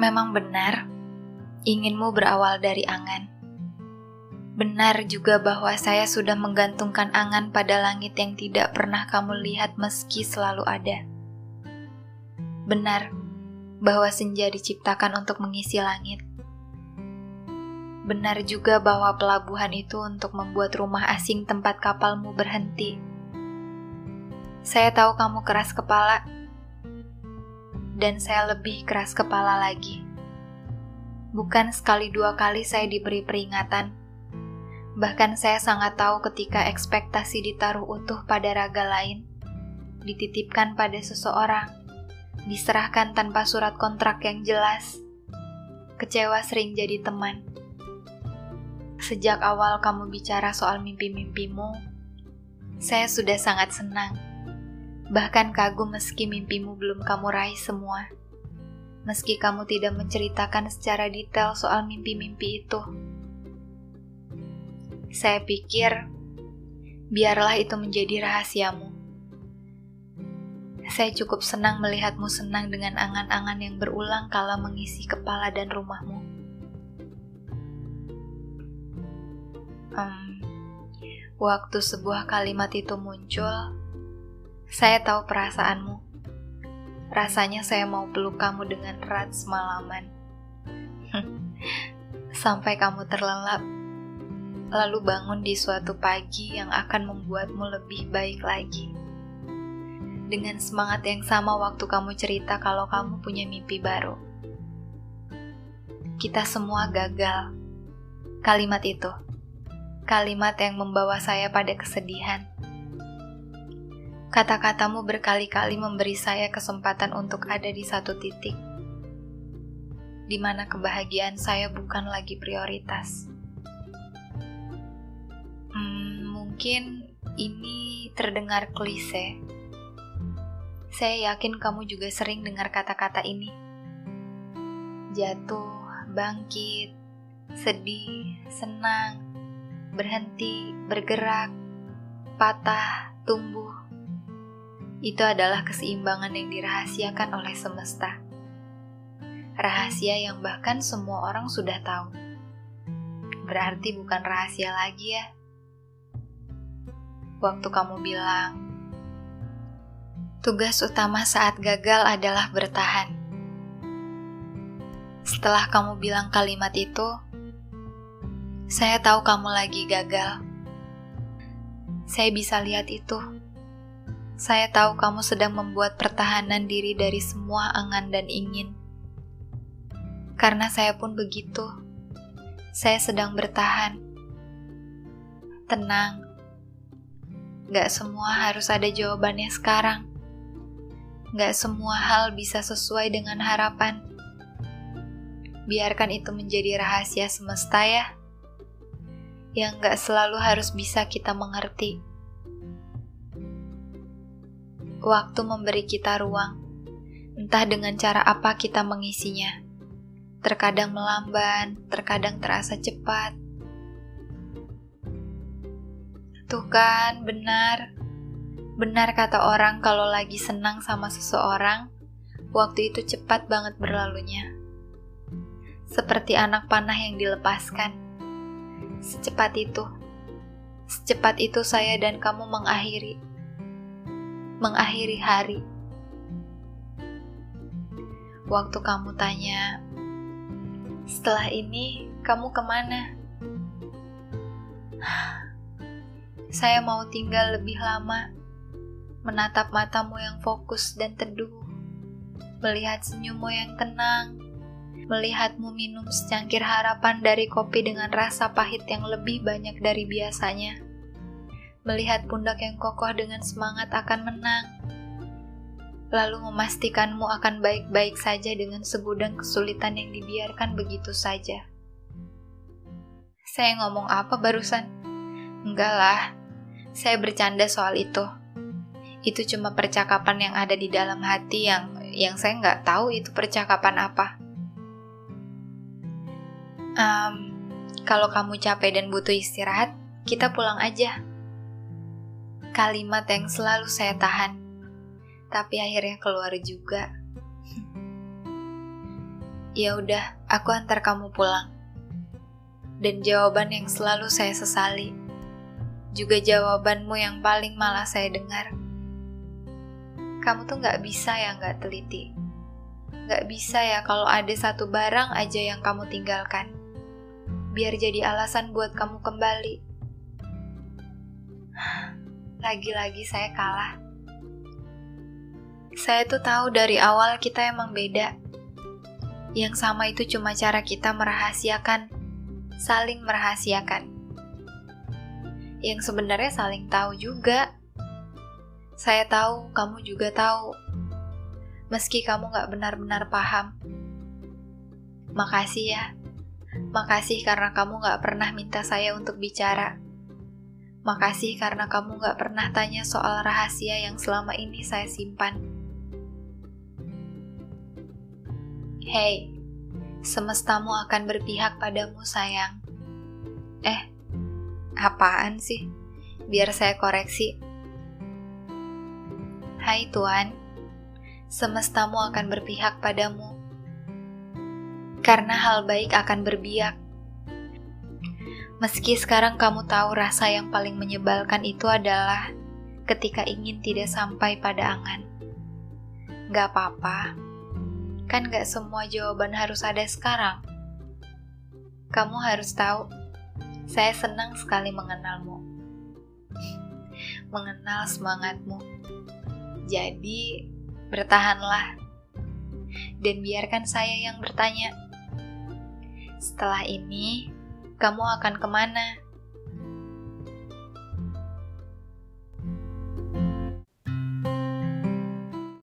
Memang benar, inginmu berawal dari angan. Benar juga bahwa saya sudah menggantungkan angan pada langit yang tidak pernah kamu lihat meski selalu ada. Benar bahwa senja diciptakan untuk mengisi langit. Benar juga bahwa pelabuhan itu untuk membuat rumah asing tempat kapalmu berhenti. Saya tahu kamu keras kepala, dan saya lebih keras kepala lagi. Bukan sekali dua kali saya diberi peringatan. Bahkan saya sangat tahu ketika ekspektasi ditaruh utuh pada raga lain, dititipkan pada seseorang, diserahkan tanpa surat kontrak yang jelas. Kecewa sering jadi teman. Sejak awal kamu bicara soal mimpi-mimpimu, saya sudah sangat senang Bahkan kagum meski mimpimu belum kamu raih semua. Meski kamu tidak menceritakan secara detail soal mimpi-mimpi itu. Saya pikir, biarlah itu menjadi rahasiamu. Saya cukup senang melihatmu senang dengan angan-angan yang berulang kala mengisi kepala dan rumahmu. Um, waktu sebuah kalimat itu muncul, saya tahu perasaanmu. Rasanya saya mau peluk kamu dengan erat semalaman. Sampai kamu terlelap, lalu bangun di suatu pagi yang akan membuatmu lebih baik lagi. Dengan semangat yang sama waktu kamu cerita kalau kamu punya mimpi baru. Kita semua gagal. Kalimat itu. Kalimat yang membawa saya pada kesedihan Kata-katamu berkali-kali memberi saya kesempatan untuk ada di satu titik, di mana kebahagiaan saya bukan lagi prioritas. Hmm, mungkin ini terdengar klise. Saya yakin kamu juga sering dengar kata-kata ini. Jatuh, bangkit, sedih, senang, berhenti, bergerak, patah, tumbuh, itu adalah keseimbangan yang dirahasiakan oleh semesta. Rahasia yang bahkan semua orang sudah tahu. Berarti bukan rahasia lagi ya. Waktu kamu bilang, tugas utama saat gagal adalah bertahan. Setelah kamu bilang kalimat itu, saya tahu kamu lagi gagal. Saya bisa lihat itu saya tahu kamu sedang membuat pertahanan diri dari semua angan dan ingin. Karena saya pun begitu. Saya sedang bertahan. Tenang. Gak semua harus ada jawabannya sekarang. Gak semua hal bisa sesuai dengan harapan. Biarkan itu menjadi rahasia semesta ya. Yang gak selalu harus bisa kita mengerti waktu memberi kita ruang, entah dengan cara apa kita mengisinya. Terkadang melamban, terkadang terasa cepat. Tuh kan, benar. Benar kata orang kalau lagi senang sama seseorang, waktu itu cepat banget berlalunya. Seperti anak panah yang dilepaskan. Secepat itu. Secepat itu saya dan kamu mengakhiri mengakhiri hari. Waktu kamu tanya, setelah ini kamu ke mana? Saya mau tinggal lebih lama, menatap matamu yang fokus dan teduh, melihat senyummu yang tenang, melihatmu minum secangkir harapan dari kopi dengan rasa pahit yang lebih banyak dari biasanya melihat pundak yang kokoh dengan semangat akan menang, lalu memastikanmu akan baik-baik saja dengan segudang kesulitan yang dibiarkan begitu saja. Saya ngomong apa barusan? Enggak lah, saya bercanda soal itu. Itu cuma percakapan yang ada di dalam hati yang yang saya nggak tahu itu percakapan apa. Um, kalau kamu capek dan butuh istirahat, kita pulang aja kalimat yang selalu saya tahan, tapi akhirnya keluar juga. Ya udah, aku antar kamu pulang. Dan jawaban yang selalu saya sesali, juga jawabanmu yang paling malah saya dengar. Kamu tuh gak bisa ya gak teliti. Gak bisa ya kalau ada satu barang aja yang kamu tinggalkan. Biar jadi alasan buat kamu kembali. Lagi-lagi saya kalah. Saya tuh tahu dari awal kita emang beda. Yang sama itu cuma cara kita merahasiakan, saling merahasiakan. Yang sebenarnya saling tahu juga. Saya tahu, kamu juga tahu. Meski kamu gak benar-benar paham. Makasih ya. Makasih karena kamu gak pernah minta saya untuk bicara. Makasih karena kamu gak pernah tanya soal rahasia yang selama ini saya simpan. Hei, semestamu akan berpihak padamu sayang. Eh, apaan sih? Biar saya koreksi. Hai Tuan, semestamu akan berpihak padamu. Karena hal baik akan berbiak. Meski sekarang kamu tahu rasa yang paling menyebalkan itu adalah ketika ingin tidak sampai pada angan. Gak apa-apa Kan gak semua jawaban harus ada sekarang. Kamu harus tahu, saya senang sekali mengenalmu. Mengenal semangatmu. Jadi, bertahanlah. Dan biarkan saya yang bertanya. Setelah ini, kamu akan ke mana?